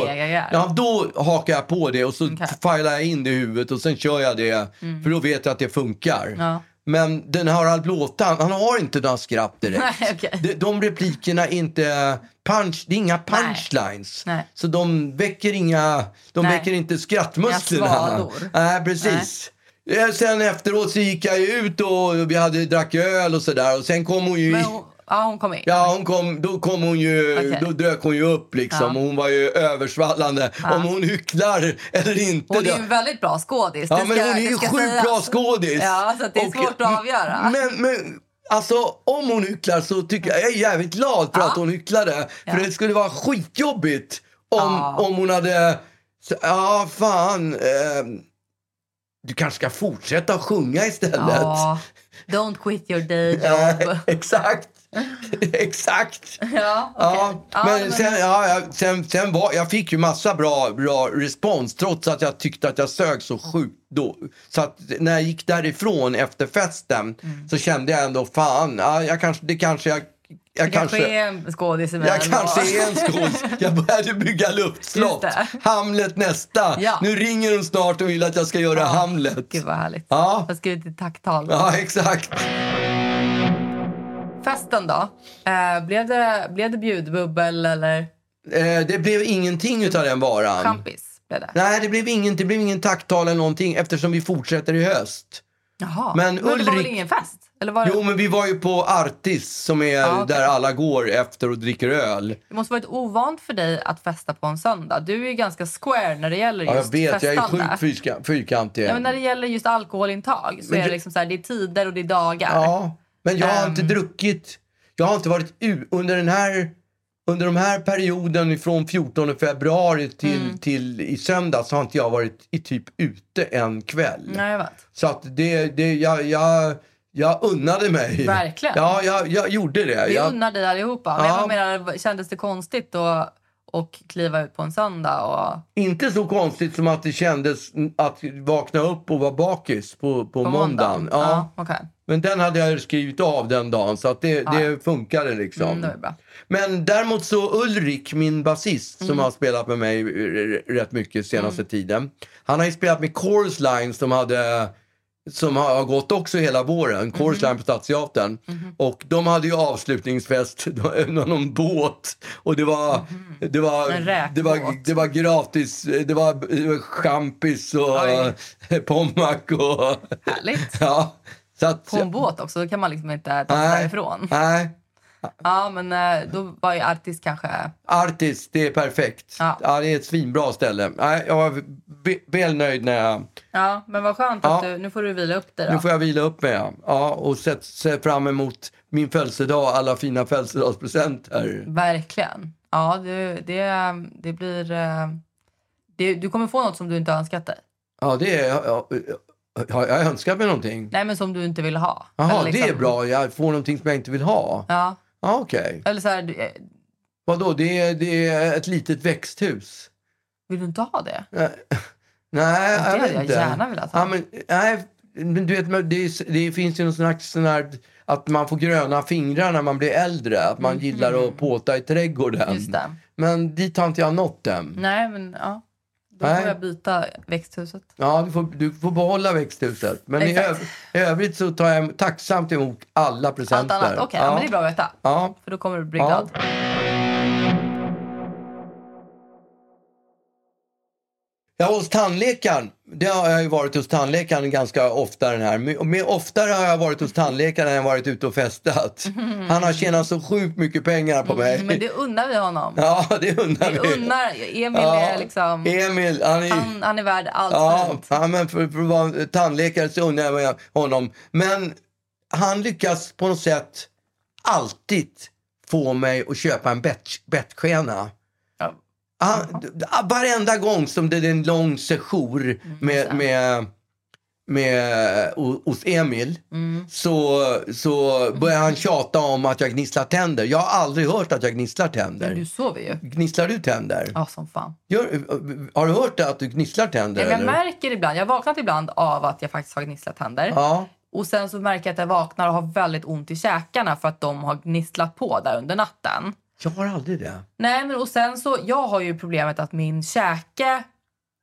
ja, då hakar jag på det och så Okej. filar jag in det i huvudet och sen kör jag det. För då vet jag att det funkar. Ja. Men den Harald Blåtand, han har inte några skratt direkt. Nej, okej. de, de replikerna är inte punch, det är inga punchlines. Nej. Så de väcker inga, de Nej. väcker inte skrattmusklerna. Nej, precis. Eh, Sen efteråt så gick jag ut och vi hade drack öl och sådär och sen kom hon ju... Men hon, ja, hon kom in. Ja, hon kom, då kom hon ju, Okej. då dök hon ju upp liksom. Ja. Hon var ju översvallande. Om hon hycklar eller inte. Hon är ju en väldigt bra skådis. Ja, det men ska- hon är ju sjukt bra skådis. Ja, så det är Och- svårt att avgöra. Men, men alltså, om hon hycklar så tycker jag, jag är jävligt glad för Ja. att hon hycklade. För Ja. det skulle vara skitjobbigt om, Ja. om hon hade, ja fan, eh, du kanske ska fortsätta sjunga istället. Ja, don't quit your day Ja, job. exakt. Exakt. Ja, Ja, okej. Ja, men sen, ja, sen, sen var, jag fick ju massa bra, bra respons trots att jag tyckte att jag sög så sjukt då. Så att när jag gick därifrån efter festen Mm. så kände jag ändå fan, ja, jag kanske, det kanske jag, jag kanske kanske är en skådis i jag kanske är en skådis. Jag började bygga luftslott. Hamlet nästa. Ja. Nu ringer hon snart och vill att jag ska göra Hamlet. Gud vad härligt. Ja. Jag skrivit ett tacktal. Ja, exakt. Festen då? Eh, blev, det, blev det bjudbubbel eller Eh, det blev ingenting utav den varan. champis? Blev det? Nej, det blev, ingen, det blev ingen tacktal eller någonting eftersom vi fortsätter i höst. Jaha. Men det var väl ingen fest? Eller var det... Jo, men vi var ju på Artis som är Ja, okej. där alla går efter och dricker öl. Det måste varit ovant för dig att festa på en söndag. Du är ju ganska square när det gäller Ja, just jag vet, jag är festande. sjukt fyrka, fyrkantig. Ja, men när det gäller just alkoholintag så Men är det liksom så här, det är tider och det är dagar. Ja, men jag har inte Ehm. druckit. Jag har inte varit u- under den här under de här perioden från 14 februari till, Mm. till i söndags har inte jag varit i typ ute en kväll. Nej, jag vet. Så att det, det jag, jag, jag unnade mig. Verkligen. Ja, jag, jag gjorde det. Vi jag, unnar dig allihopa. Men Ja. jag menar, kändes det konstigt att och kliva ut på en söndag? Och, Inte så konstigt som att det kändes att vakna upp och vara bakis på, på, på måndagen. Ja. Ja, okej. Men den hade jag skrivit av den dagen så att det, det funkade liksom. Mm, det var. Men däremot så Ulrik, min basist Mm. som har spelat med mig r- rätt mycket senaste tiden. Han har ju spelat med Chorus Line som hade som har gått också hela våren, Mm-hmm. Chorus Line på Stadsteatern. Och de hade ju avslutningsfest, någon båt. Och det var, det var, Mm-hmm. En räkbåt. det var, det var gratis, det var, det var champis och Oj. pommac och... Härligt. Ja, så att, På en båt också, då kan man liksom inte ta sig därifrån. Nej, Ja, men eh, då var ju Artis kanske... Artis, det är perfekt. Ja. Ja. det är ett svinbra ställe. Nej, jag var väl nöjd när jag... Ja, men vad skönt Ja. att du... Nu får du vila upp dig då. Nu får jag vila upp mig. ja. Och se, se fram emot min födelsedag, alla fina födelsedagspresenter. Verkligen. Ja, det, det, det blir... eh, Det, du kommer få något som du inte önskat dig. Ja, det är... Har jag önskat mig någonting? Nej, men som du inte vill ha. Jaha, Eller det liksom- är bra. Jag får någonting som jag inte vill ha. Ja, Ja, okej. eller så här, du- eh, Vadå, det är, det är ett litet växthus? vill du inte ha det? Eh, Nej, det jag hade vet jag inte. gärna velat ha. Ja, men, nej, men du vet, det, det finns ju någon slags sån här, att man får gröna fingrar när man blir äldre. Att man gillar att påta i trädgården. Mm. Just det. Men dit har inte jag nått än. Nej, men ja. Då Nej. får jag byta växthuset. Ja, du får, du får behålla växthuset. Men i, Exakt. öv, i övrigt så tar jag tacksamt emot alla Allt presenter. annat. Okej, ja. men det är bra att veta. Ja. För då kommer du bli Ja. glad. Ja, hos tandläkaren. Det har jag ju varit hos tandläkaren ganska ofta den här. Men- Men oftare har jag varit hos tandläkaren än jag varit ute och festat. Han har tjänat så sjukt mycket pengar på mig. Mm, Men det unnar vi honom. Ja, det undrar Vi vi. unnar. Emil Ja, är liksom... Emil, han är... Han, han är värd allt Ja, ja, men för, för att vara tandläkare så undrar jag honom. Men han lyckas på något sätt alltid få mig att köpa en bett, bettskena. Ja. Han, d- varenda gång som det är en lång sejour med, med, med, o- hos Emil så, så börjar han tjata om att jag gnisslar tänder. Jag har aldrig hört att jag gnisslar tänder. Men du sover ju. Gnisslar du tänder? Ja, som fan. Gör, har du hört att du gnisslar tänder? Ja, jag eller? märker ibland, jag har vaknat ibland av att jag faktiskt har gnisslat tänder. Ja. Och sen så märker jag att jag vaknar och har väldigt ont i käkarna för att de har gnisslat på där under natten. Jag har aldrig det. Nej, men och sen så, jag har ju problemet att min käke,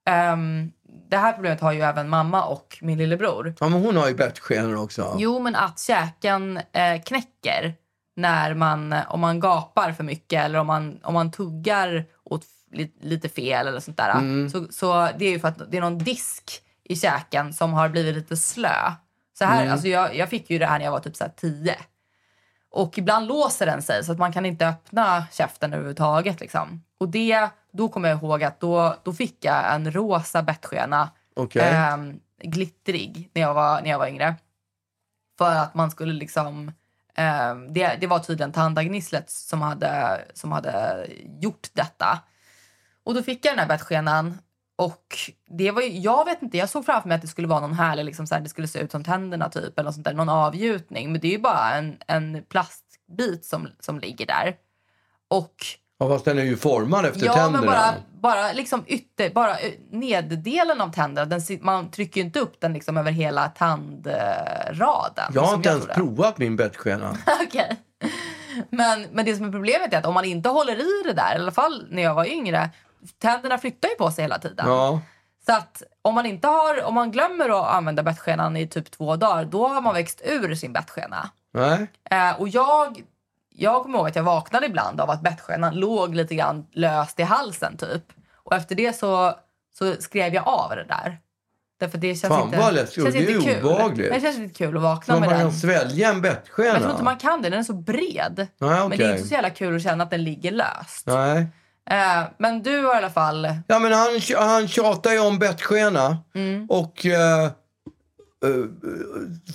ehm, det här problemet har ju även mamma och min lillebror. Ja, men hon har ju bettskenor också. Jo, men att käken eh, knäcker när man, om man gapar för mycket eller om man, om man tuggar åt li, lite fel eller sånt där. Så, så det är ju för att det är någon disk i käken som har blivit lite slö. Så här, alltså jag, jag fick ju det här när jag var typ så här 10. Och ibland låser den sig så att man kan inte öppna käften överhuvudtaget. Liksom. Och det, då kommer jag ihåg att då, då fick jag en rosa bettskena. Okej. ehm, glittrig när jag, var, när jag var yngre. För att man skulle liksom... ehm, det, det var tydligen tandagnisslet som hade, som hade gjort detta. Och då fick jag den här bettskenan. Och det var ju, jag vet inte, jag såg framför mig att det skulle vara någon härlig, liksom så här, det skulle se ut som tänderna typ, eller något sånt där, någon avgjutning. Men det är ju bara en, en plastbit som, som ligger där. Och Ja, fast den är ju formad efter ja, tänderna. men bara, bara liksom ytter, bara ö, neddelen av tänderna, den, man trycker ju inte upp den liksom över hela tandraden. jag har inte ens gjorde. provat min bettskena. Okej. Men, men det som är problemet är att om man inte håller i det där, i alla fall när jag var yngre, tänderna flyttar ju på sig hela tiden. Ja. Så att om man inte har, om man glömmer att använda bettskenan i typ två dagar, då har man växt ur sin bettskena. Nej. Eh, och jag, jag kommer ihåg att jag vaknade ibland av att bettskenan låg lite grann löst i halsen typ. Och efter det så, så skrev jag av det där. Därför det känns Fan, inte, vad läskigt. känns Det är inte kul. obehagligt. Men det känns inte kul att vakna med man den. kan svälja en bettskena? Jag tror inte man kan det, den är så bred. Nej, Men det är inte så jävla kul att känna att den ligger löst. Nej. Eh, men du har i alla fall... Ja, men han, han tjatar ju om bettskena Mm. och eh, eh,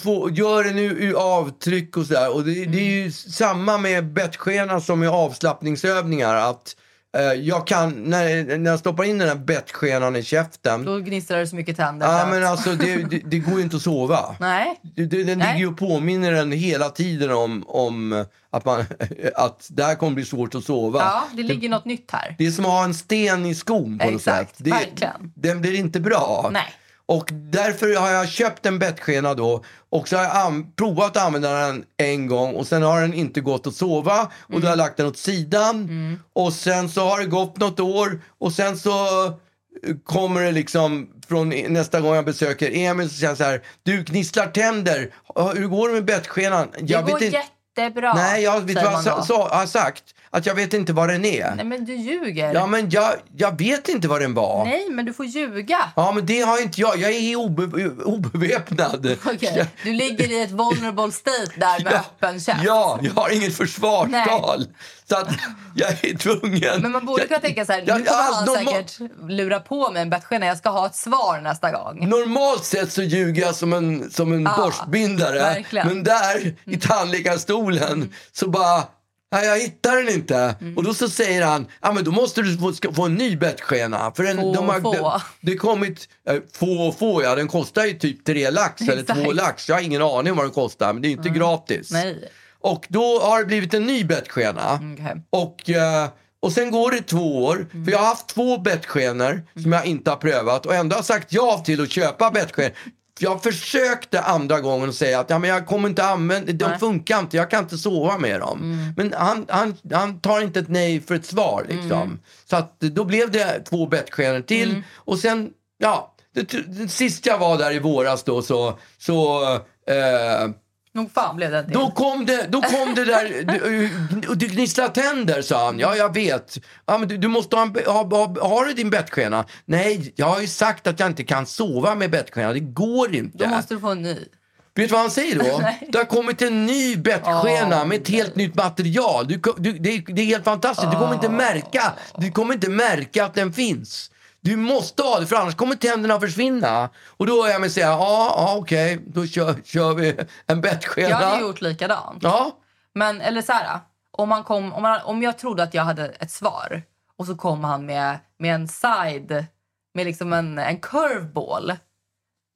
få, gör en u- avtryck och sådär. Och det, det är Mm. ju samma med bettskena som med avslappningsövningar. Att jag kan, när, när jag stoppar in den här bettskenan i käften. Då gnistrar det så mycket tänder. Ja, men alltså det, det, det går ju inte att sova. Nej. Det, det, den Nej. ligger ju och påminner en hela tiden om, om att, man, att det här kommer bli svårt att sova. Ja, det ligger något nytt här. Det är som att ha en sten i skon på något Exakt, sätt. Det, verkligen. Den blir inte bra. Nej. Och därför har jag köpt en bettskena då. Och så har jag provat att använda den en gång och sen har den inte gått att sova. Och då har jag lagt den åt sidan. Och sen så har det gått något år. Och sen så eh, kommer det liksom från nästa gång jag besöker Emil så säger han så här Du gnisslar tänder, hur går det med bettskenan? Det Jag går vet inte- jättebra. Nej, jag vet vad jag sa, har sagt. Att jag vet inte vad den är. Nej, men du ljuger. Ja, men jag, jag vet inte vad den var. Nej, men du får ljuga. Ja, men det har inte jag. Jag är obe, obeväpnad. Okej, Du ligger i ett vulnerable state där med öppen käft. Ja, jag har inget försvarstal. Så att jag är tvungen. Men man borde kunna tänka så här, nu jag- kommer jag- han norma- säkert lura på mig en bettskena. Jag ska ha ett svar nästa gång. Normalt sett så ljuger jag som en, som en Ja, borstbindare. verkligen. Men där i tandläkarstolen så bara, nej jag hittar den inte. Mm. Och då så säger han, ja men då måste du få, ska få en ny bettskena. För den, Få de har, få. Det, det kommit, eh, få och få ja, den kostar ju typ tre lax eller Exakt. två lax. Jag har ingen aning vad den kostar men det är inte gratis. Nej. Och då har det blivit en ny bettskena. Okej. Och, eh, och sen går det två år, för jag har haft två bettskenor som jag inte har prövat och ändå har sagt ja till att köpa bettskenor. Jag försökte andra gången säga att ja, men jag kommer inte använda, de Nej. funkar inte, jag kan inte sova med dem. Men han, han, han tar inte ett nej för ett svar liksom. Så att då blev det två bettskenor till och sen, ja, det, det, sist jag var där i våras då så, så eh, Nog fan blev det en till. då kom det, då kom det där, du, du gnisslar tänder sa han. Ja, jag vet. Ja, men du, du måste ha, en, ha, ha, har du din bettskena? Nej, jag har ju sagt att jag inte kan sova med bettskena. Det går inte. Då måste du få en ny. Vet du vad han säger då? Nej. Det har kommit en ny bettskena Åh, med ett helt nytt material. Du, du, det, det är helt fantastiskt. Du kommer inte märka, du kommer inte märka att den finns. Du måste ha det för annars kommer tänderna försvinna. Och då är jag med säga, ja, ja okej, då kör, kör vi en bettskena. Jag hade gjort likadant. Ja, Men, eller så här, om, man kom, om, man, om jag trodde att jag hade ett svar och så kom han med, med en side, med liksom en, en curveball.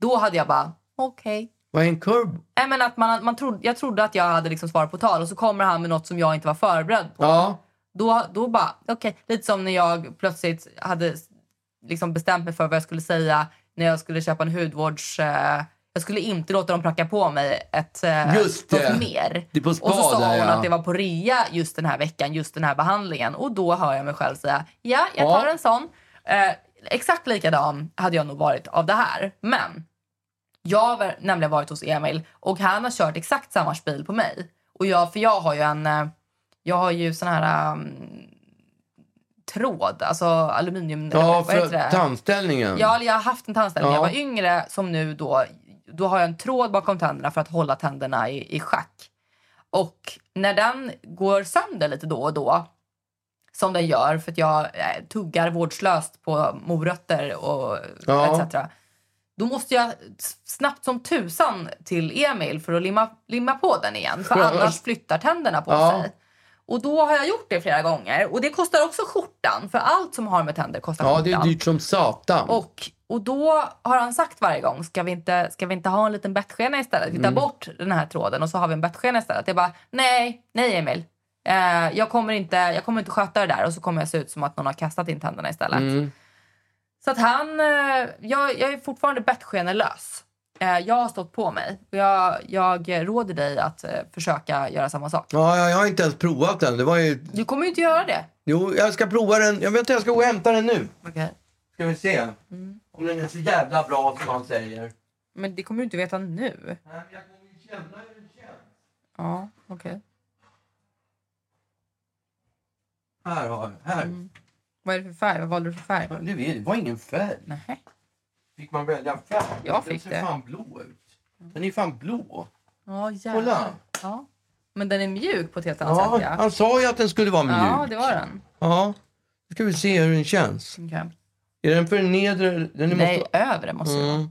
Då hade jag bara, okej. vad är en curb? Nej, men att man, man trodde, jag trodde att jag hade liksom svar på tal och så kommer han med något som jag inte var förberedd på. Ja, Då, då bara, okej. Lite som när jag plötsligt hade liksom bestämt mig för vad jag skulle säga när jag skulle köpa en hudvårds... Eh, jag skulle inte låta dem pracka på mig ett, eh, Just något mer. Det på spa och så sa hon ja. att det var på rea just den här veckan, just den här behandlingen. Och då hör jag mig själv säga, ja, jag tar Ja. en sån. Eh, exakt likadan hade jag nog varit av det här. Men jag har nämligen varit hos Emil och han har kört exakt samma spil på mig. Och jag, för jag har ju en, eh, jag har ju sån här um, tråd, alltså aluminium... Ja, för det? tandställningen. Ja, jag har haft en tandställning Ja. jag var yngre som nu då, då har jag en tråd bakom tänderna för att hålla tänderna i, i schack. Och när den går sönder lite då och då, som den gör för att jag eh, tuggar vårdslöst på morötter och Ja. etc. Då måste jag snabbt som tusan till Emil för att limma, limma på den igen. För annars flyttar tänderna på Ja. sig. Och då har jag gjort det flera gånger. Och det kostar också skjortan. För allt som har med tänder kostar Ja, skjortan. det är dyrt som satan. Och, och då har han sagt varje gång, ska vi inte, ska vi inte ha en liten bettskena istället? Vi tar Mm. bort den här tråden och så har vi en bettskena istället. Jag bara, nej, nej Emil. Eh, jag, kommer inte, jag kommer inte sköta det där och så kommer jag se ut som att någon har kastat in tänderna istället. Mm. Så att han, eh, jag, jag är fortfarande bettskenelös. Eh, jag har stått på mig. Jag, jag råder dig att eh, försöka göra samma sak. Ja, jag, jag har inte ens provat den. Det var ju... Du kommer ju inte göra det. Jo, jag ska prova den. Jag vet inte, jag ska gå och hämta den nu. Okej. Ska vi se Mm. om den är så jävla bra som han säger. Men det kommer du inte veta nu. Nej, men jag kommer ju känna hur den känns. Ja, okej. Här har jag. Här. Mm. Vad är det för färg? Vad valde du för färg? Det, det var ingen färg. Nej. Fick man välja färg? Jag fick den det. ser fan blå ut. Den är fan blå. Ja, jävlar. Kolla. Ja. Men den är mjuk på ett helt annat Ja, sätt. Ja, han sa ju att den skulle vara mjuk. ja det var den. Ja. Nu ska vi se hur den känns. Okej. Är den för nedre? Den är Nej, måste... övre måste det vara. Mm.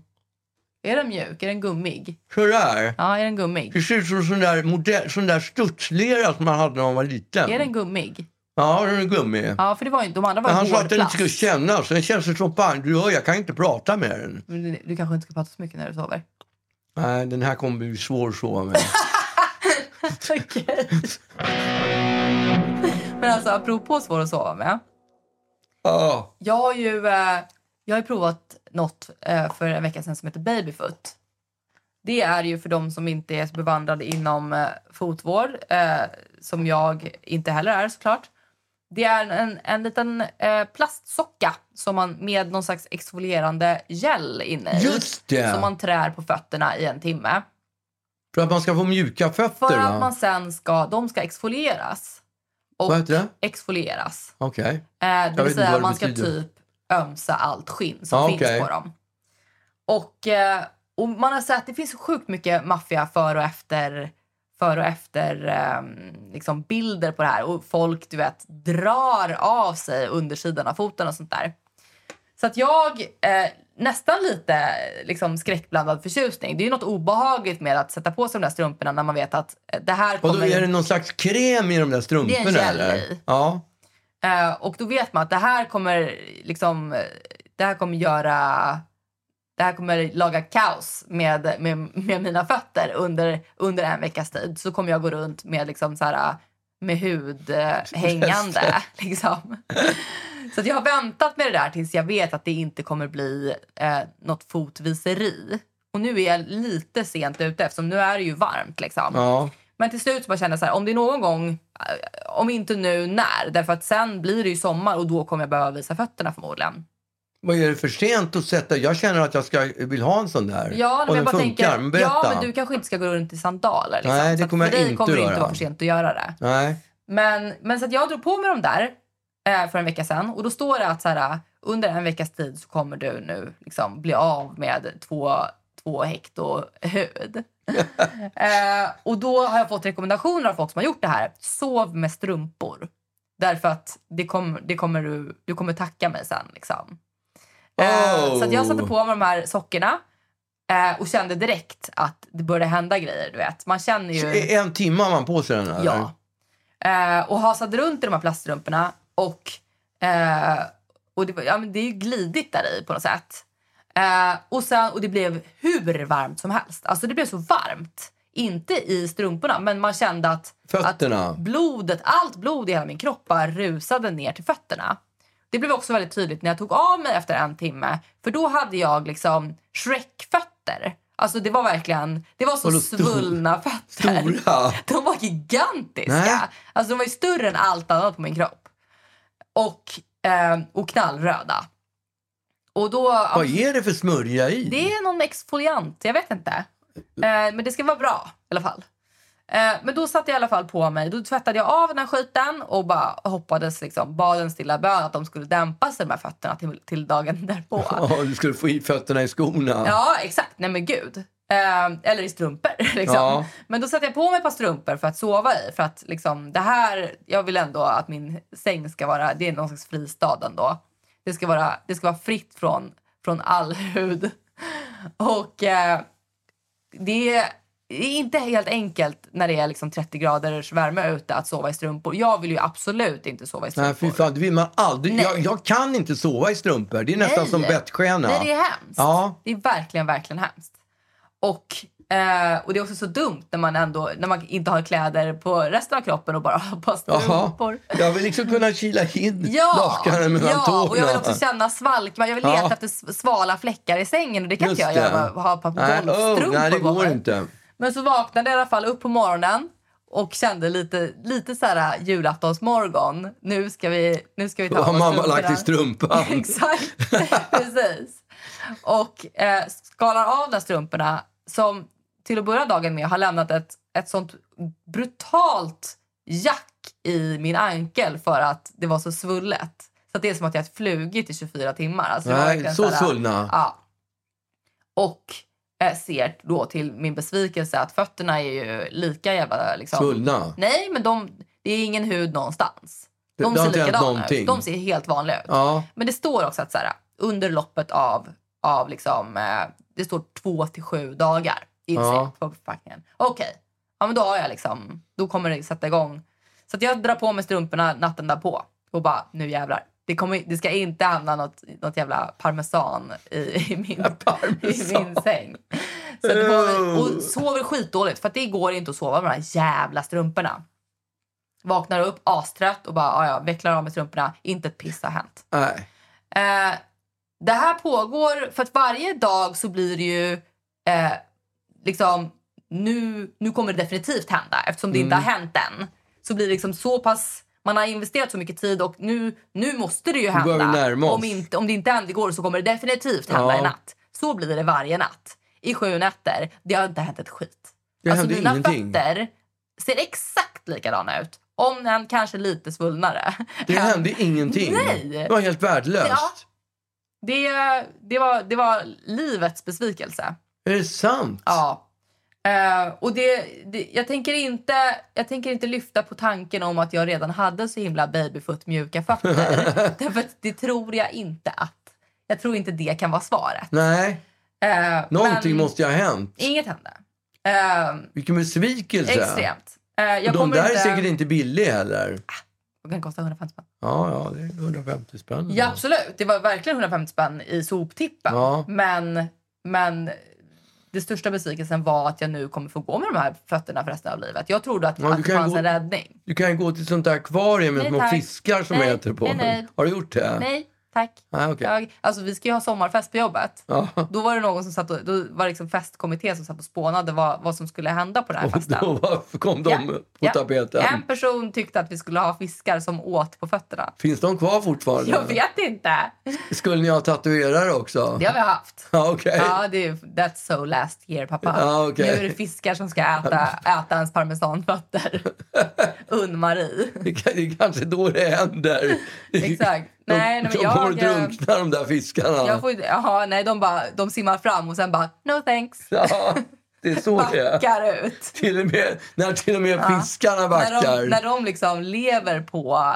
Är den mjuk? Är den gummig? Sådär. Ja, är den gummig? Det ser ut som sån där, modell, sån där studslera som man hade när man var liten. Är den gummig? Ja, den är gummi. Ja, för det var ju, de andra var Men han sa att den inte skulle plast. kännas. Den känns som fan, du hör, jag kan inte prata med den. Men Du, du kanske inte ska prata så mycket när du sover? Nej, den här kommer bli svår att sova med. Okej. Men alltså, apropå svår att sova med. Ja. Jag har ju eh, jag har ju provat något eh, för en vecka sedan som heter Babyfoot. Det är ju för de som inte är så bevandrade inom eh, fotvård, eh, som jag inte heller är såklart. Det är en, en liten eh, plastsocka som man med någon slags exfolierande gel inne i. Just det. Som man trär på fötterna i en timme. För att man ska få mjuka fötter För va? att man sen ska, de ska exfolieras. Och Vad heter det? exfolieras. Okej. Eh, det vill säga det man ska betyder. typ ömsa allt skinn som Ja, finns okej. på dem. Och, eh, och man har sett det finns sjukt mycket maffia för och efter för och efter eh, liksom bilder på det här. Och folk du vet drar av sig undersidan av foten och sånt där. Så att jag eh, nästan lite liksom, skräckblandad förtjusning. Det är ju något obehagligt med att sätta på sig de där strumporna när man vet att eh, det här Och kommer... då är det någon slags kräm i de där strumporna Det är en gel eller? Ja. Eh, och då vet man att det här kommer liksom, eh, det här kommer göra, det här kommer laga kaos med, med, med mina fötter under, under en veckas tid. Så kommer jag gå runt med liksom så här, med hud hängande. liksom. Så jag har väntat med det där tills jag vet att det inte kommer bli eh, något fotviseri. Och nu är jag lite sent ute eftersom nu är det ju varmt. Liksom. ja. Men till slut så bara kände jag så här, om det är någon gång, eh, om inte nu, när? Därför att sen blir det ju sommar och då kommer jag behöva visa fötterna förmodligen. Vad är det för sent att sätta? Jag känner att jag ska, vill ha en sån där. Ja, men jag bara funkar. tänker, men berätta. ja men du kanske inte ska gå runt i sandaler. Liksom. Nej, det kommer för jag dig inte kommer det inte vara för sent att göra det. Nej. Men, men så att jag drog på mig de där eh, för en vecka sedan och då står det att så här, under en veckas tid så kommer du nu liksom bli av med två, två hekto hud. eh, och då har jag fått rekommendationer av folk som har gjort det här. Sov med strumpor. Därför att det kommer, det kommer du, du kommer tacka mig sen. Liksom. Eh, Så jag satte på mig de här sockorna eh, och kände direkt att det började hända grejer. Du vet. Man känner ju... En timme har man på sig den här? Ja. Eh, och hasade runt i de här plaststrumporna. Och, eh, och det, ja, men det är ju glidigt där i på något sätt. Eh, och, sen, och det blev hur varmt som helst. Alltså det blev så varmt. Inte i strumporna, men man kände att, Fötterna. att blodet, allt blod i hela min kropp bara rusade ner till fötterna. Det blev också väldigt tydligt när jag tog av mig efter en timme. För då hade jag liksom Shrek-fötter. Alltså det var verkligen, det var så stor- svullna fötter. Stora? De var gigantiska. Nej. Alltså de var ju större än allt annat på min kropp. Och, eh, och knallröda. Och då, Vad är det för smörja i? det är någon exfoliant, jag vet inte. Eh, men det ska vara bra i alla fall. Eh, men då satte jag i alla fall på mig. Då tvättade jag av den här skiten och bara hoppades liksom, bad en stilla bön att de skulle dämpa sig här fötterna till, till dagen därpå. Ja, du skulle få i fötterna i skorna. Ja, exakt. Nej men gud. Eh, eller i strumpor. Liksom. Ja. Men då satte jag på mig ett par strumpor för att sova i. För att liksom, det här, jag vill ändå att min säng ska vara, det är någon slags fristad ändå. Det ska vara, det ska vara fritt från, från all hud. Och eh, det inte helt enkelt när det är liksom 30 graders värme ute att sova i strumpor. Jag vill ju absolut inte sova i strumpor. Nej, fy fan, det vill man aldrig. Nej. Jag, jag kan inte sova i strumpor. Det är nästan Nej. som bettskena. Nej, det är hemskt. Ja. Det är verkligen, verkligen hemskt. Och, eh, och det är också så dumt när man, ändå, när man inte har kläder på resten av kroppen och bara har ett par Jaha. strumpor. Jag vill liksom kunna kila in Ja, lakanen mellan ja tårna. och jag vill också känna svalk. Jag vill leta Ja. efter svala fläckar i sängen och det kan Just inte jag det. göra ha ett par nej, golfstrumpor oh, nej, det på går mig. inte. Men så vaknade jag i alla fall upp på morgonen och kände lite, lite så här julaftonsmorgon. Nu ska vi, nu ska vi ta Då har mamma lagt i strumpan. Exakt, precis. Och eh, skalar av de strumporna som till att börja dagen med har lämnat ett, ett sånt brutalt jack i min ankel för att det var så svullet. Så att det är som att jag har flugit i 24 timmar. Alltså Nej, så här- svullna. Ja. Och ser då till min besvikelse att fötterna är ju lika jävla... Liksom, Svullna. Nej, men de, det är ingen hud någonstans. De det ser likadana ut. De ser helt vanliga ut. Ja. Men det står också att så här, under loppet av, av liksom, eh, det står två till sju dagar inser Ja. på förpackningen. Okej, ja, men då har jag liksom, då kommer det sätta igång. Så jag drar på mig strumporna natten därpå och bara, nu jävlar. Det, kommer, det ska inte hamna något, något jävla parmesan i, i, min, i Parmesan. min säng. Så det var, och sover skitdåligt för att det går inte att sova med de här jävla strumporna. Vaknar upp astrött och bara, "Ja, vecklar av med strumporna. Inte ett piss har hänt. Nej. Eh, det här pågår, för att varje dag så blir det ju eh, liksom, nu, nu kommer det definitivt hända eftersom det inte Mm. har hänt än. Så blir det liksom så pass, man har investerat så mycket tid och nu, nu måste det ju hända. Om, inte, om det inte händer igår så kommer det definitivt hända Ja. i natt. Så blir det varje natt. I sju nätter. Det har inte hänt ett skit. Det alltså mina ingenting. fötter ser exakt likadana ut. Om än kanske lite svullnare. Det hände ingenting. Nej. Det var helt värdelöst. Ja. Det, det, var, det var livets besvikelse. Är det sant? Ja. Eh, och det, det, jag, tänker inte, jag tänker inte lyfta på tanken om att jag redan hade så himla babyfoot mjuka fötter. Därför det tror jag inte att... Jag tror inte det kan vara svaret. Nej, Eh, någonting måste ju ha hänt. Inget hände. Eh, Vilken besvikelse. extremt. Eh, jag de där inte, är säkert inte billiga heller. De kan kosta 150 spänn. Ja, ja, det är 150 spänn. Ja, absolut. Det var verkligen 150 spänn i soptippen. Ja. Men, men det största besvikelsen var att jag nu kommer få gå med de här fötterna för resten av livet. Jag trodde att, Ja, att det fanns gå- en räddning. Du kan gå till sånt där akvarium med små fiskar som Nej, äter på nej, nej. Har du gjort det? Nej, tack. Ah, okej. Jag, alltså, vi ska ju ha sommarfest på jobbet. Ja. Då var det någon som satt och, då var det liksom festkommitté som satt och spånade vad, vad som skulle hända på den här Och festen. då var- kom de Ja, på ja. tapeten. En person tyckte att vi skulle ha fiskar som åt på fötterna. Finns de kvar fortfarande? Jag vet inte. Skulle ni ha tatuerare också? Det har vi haft. Ja, okej. Ja, det är, that's so last year, pappa. Ja, okej. Nu är det fiskar som ska äta, äta ens parmesanfötter. Unn-Marie. Det är kanske då det händer. Exakt. De, Nej, men de jag, kommer eh, drunkna de där fiskarna. Jag får, jaha, nej, de, bara, de simmar fram och sen bara no thanks. Ja, det är så det är. Backar ut. Till och med, när till och med fiskarna När backar. de, när de liksom lever på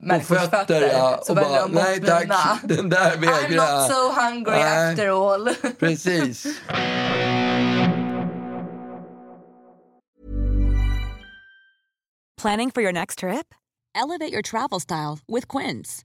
människors fötter, ja. så Och väljer bara, de nej tack, den där I'm vägrar not so hungry Nej. after all. Precis. Planning for your next trip? Elevate your travel style with Quince.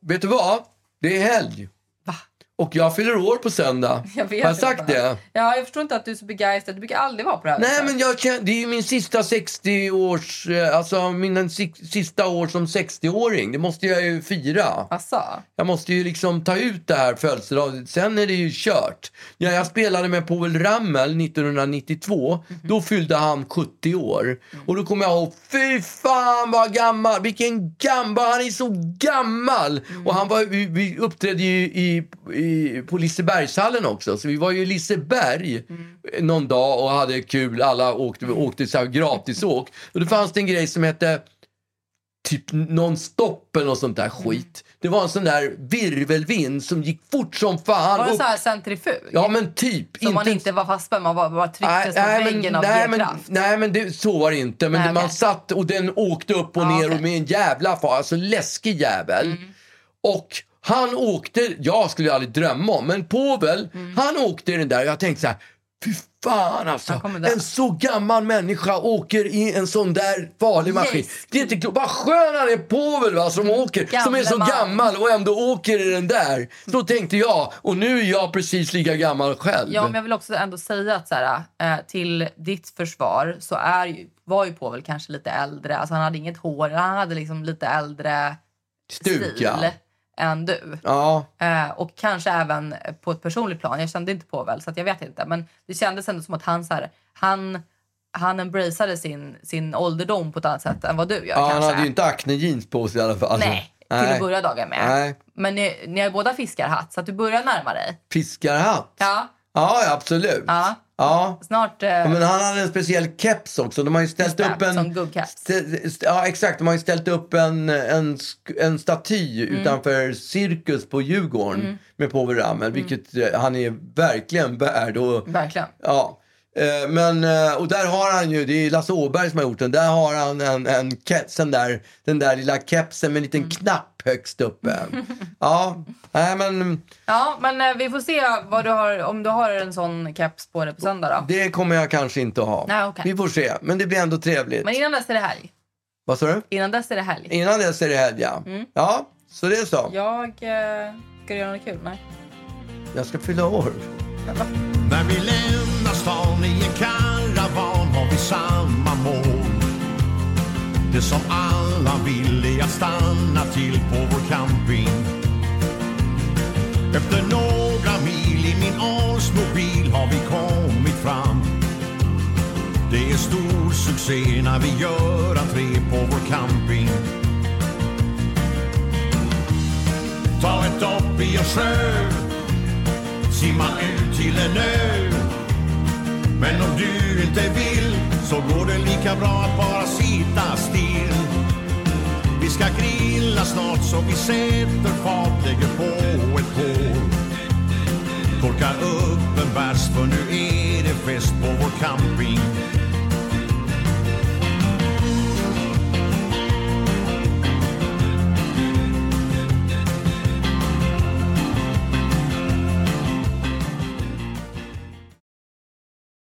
Vet du vad? Det är helg. Och jag fyller år på söndag. Jag vet Har jag sagt det? Ja, jag förstår inte att du är så begeistrad. Du brukar aldrig vara på det här Nej, men jag känner, det är ju min sista 60 års, eh, alltså min si- sista år som 60-åring. Det måste jag ju fira. Asså? Jag måste ju liksom ta ut det här födelsedagen. Sen är det ju kört. Ja, jag spelade med Povel Ramel 1992. Då fyllde han 70 år. Och då kommer jag ihåg, fy fan vad gammal, vilken gammal, han är så gammal. Och han var, vi, vi uppträdde ju i, i, på Lisebergshallen också. Så vi var ju i Liseberg någon dag och hade kul. Alla åkte, åkte så här gratisåk. Och då fanns det en grej som hette typ non-stop eller något sånt där skit. Det var en sån där virvelvind som gick fort som fan. Var det upp- så här centrifug? Ja men typ. Så man inte var fastspänd, man bara, bara trycktes mot väggen av nej, men, nej men det, så var det inte. Men Nej, det, man okej. satt och den åkte upp och Ja, ner. Mm. och med en jävla fart. Alltså läskig jävel. Och han åkte, jag skulle aldrig drömma om, men Povel, Mm. han åkte i den där. Jag tänkte så här, fy fan alltså. En så gammal människa åker i en sån där farlig maskin. Yes. Det är inte klokt. Vad skön han är Povel va, som åker, som är så Gamle man. gammal och ändå åker i den där. Så tänkte jag. Och nu är jag precis lika gammal själv. Ja, men jag vill också ändå säga att så här, eh, till ditt försvar så är ju, var ju Povel kanske lite äldre. Alltså han hade inget hår, han hade liksom lite äldre Stuk, stil ja. Än du. Ja. Eh, och kanske även på ett personligt plan. Jag kände inte Povel så jag vet inte. Men det kändes ändå som att han så här, han, han embraceade sin, sin ålderdom på ett annat sätt än vad du gör Ja, kanske. han hade ju inte acne jeans på sig i alla fall. Nej, till att börja dagen med. Nej. Men ni, ni har båda fiskarhatt så att du börjar närma dig. Fiskarhatt? Ja, Ja, absolut. Ja. Ja. snart... Eh, Ja, Men han hade en speciell keps också. De har ju ställt det, upp en... som gubbkeps. Ja, exakt. De har ju ställt upp en, en, en staty Mm. utanför Cirkus på Djurgården med Povel Ramel, vilket eh, han är verkligen värd. Och, verkligen. Ja. Eh, Men, eh, och där har han ju, det är Lasse Åberg som har gjort den, där har han en, en keps, den, där, den där lilla kepsen med en liten Mm. knapp högst uppe. ja, nej men Ja, men eh, vi får se vad du har, om du har en sån keps på dig på söndag då. det kommer jag kanske inte att ha. Nej, okej. Vi får se, men det blir ändå trevligt. Men innan dess är det helg. Vad sa du? Innan dess är det helg. Innan dess är det helg, ja. Ja, så det är så. Jag... Ska du göra något kul? Nej. Jag ska fylla år. När vi lämnar stan i en karavan har vi samma mål. Det som alla vill är att stanna till på vår camping. Efter några mil i min Oldsmobil har vi kommit fram. Det är stor succé när vi gör entré på vår camping. Ta ett dopp i en sjö simma ut till en ö. Men om du inte vill så går det lika bra att bara sitta still. Vi ska grilla snart så vi sätter fart, lägger på ett kol. Korkar upp en bärs för nu är det fest på vår camping.